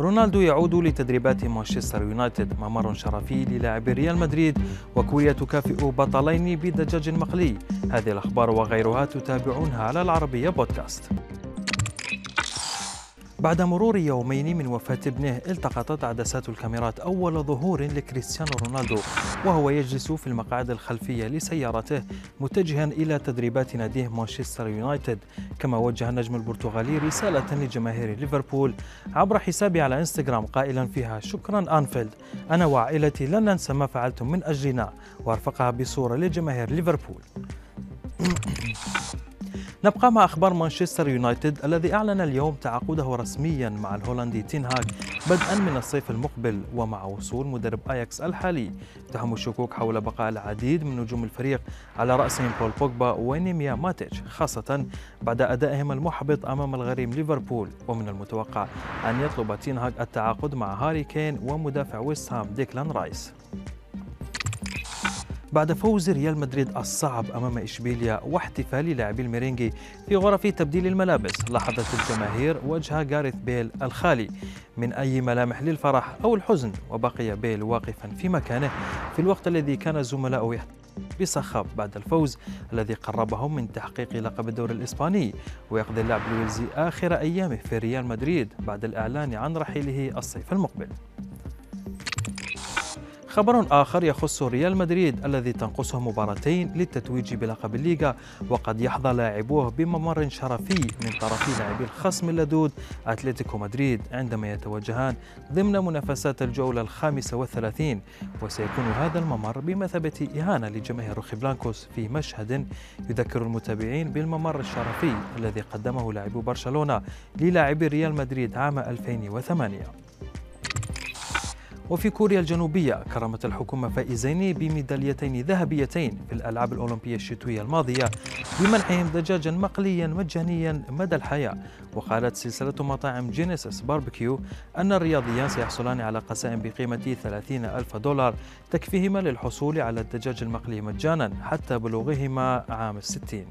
رونالدو يعود لتدريبات مانشستر يونايتد ممر شرفي للاعبي ريال مدريد وكوريا تكافئ بطلين بدجاج مقلي. هذه الأخبار وغيرها تتابعونها على العربية بودكاست. بعد مرور يومين من وفاة ابنه التقطت عدسات الكاميرات أول ظهور لكريستيانو رونالدو وهو يجلس في المقاعد الخلفية لسيارته متجها إلى تدريبات ناديه مانشستر يونايتد. كما وجه النجم البرتغالي رسالة لجماهير ليفربول عبر حسابه على إنستغرام قائلا فيها شكرا أنفيلد. أنا وعائلتي لن ننسى ما فعلتم من أجلنا. وأرفقها بصورة لجماهير ليفربول. نبقى مع أخبار مانشستر يونايتد الذي أعلن اليوم تعاقده رسميا مع الهولندي تينهاج بدءا من الصيف المقبل ومع وصول مدرب أياكس الحالي. تهم الشكوك حول بقاء العديد من نجوم الفريق على رأسهم بول بوجبا ونيميا ماتيتش خاصة بعد أدائهم المحبط أمام الغريم ليفربول. ومن المتوقع أن يطلب تينهاج التعاقد مع هاري كين ومدافع ويست هام ديكلان رايس. بعد فوز ريال مدريد الصعب أمام إشبيليا واحتفال لاعبي الميرينجي في غرف تبديل الملابس لاحظت الجماهير وجه جاريث بيل الخالي. من أي ملامح للفرح أو الحزن؟ وبقي بيل واقفا في مكانه في الوقت الذي كان زملاؤه بصخب بعد الفوز الذي قربهم من تحقيق لقب الدوري الإسباني. ويقضي اللاعب الويلزي آخر أيامه في ريال مدريد بعد الإعلان عن رحيله الصيف المقبل. خبر آخر يخص ريال مدريد الذي تنقصه مباراتين للتتويج بلقب الليغا وقد يحظى لاعبوه بممر شرفي من طرف لاعبي الخصم اللدود أتلتيكو مدريد عندما يتوجهان ضمن منافسات الجولة الخامسة والثلاثين وسيكون هذا الممر بمثابة إهانة لجماهير روخي بلانكوس في مشهد يذكر المتابعين بالممر الشرفي الذي قدمه لاعبو برشلونة للاعبي ريال مدريد عام 2008 وفي كوريا الجنوبية كرمت الحكومة فائزين بميداليتين ذهبيتين في الألعاب الأولمبية الشتوية الماضية بمنحهم دجاجا مقليا مجانيا مدى الحياة. وقالت سلسلة مطاعم جينيسيس باربيكيو أن الرياضيان سيحصلان على قسائم بقيمة 30 ألف دولار تكفيهما للحصول على الدجاج المقلي مجانا حتى بلوغهما عام الستين.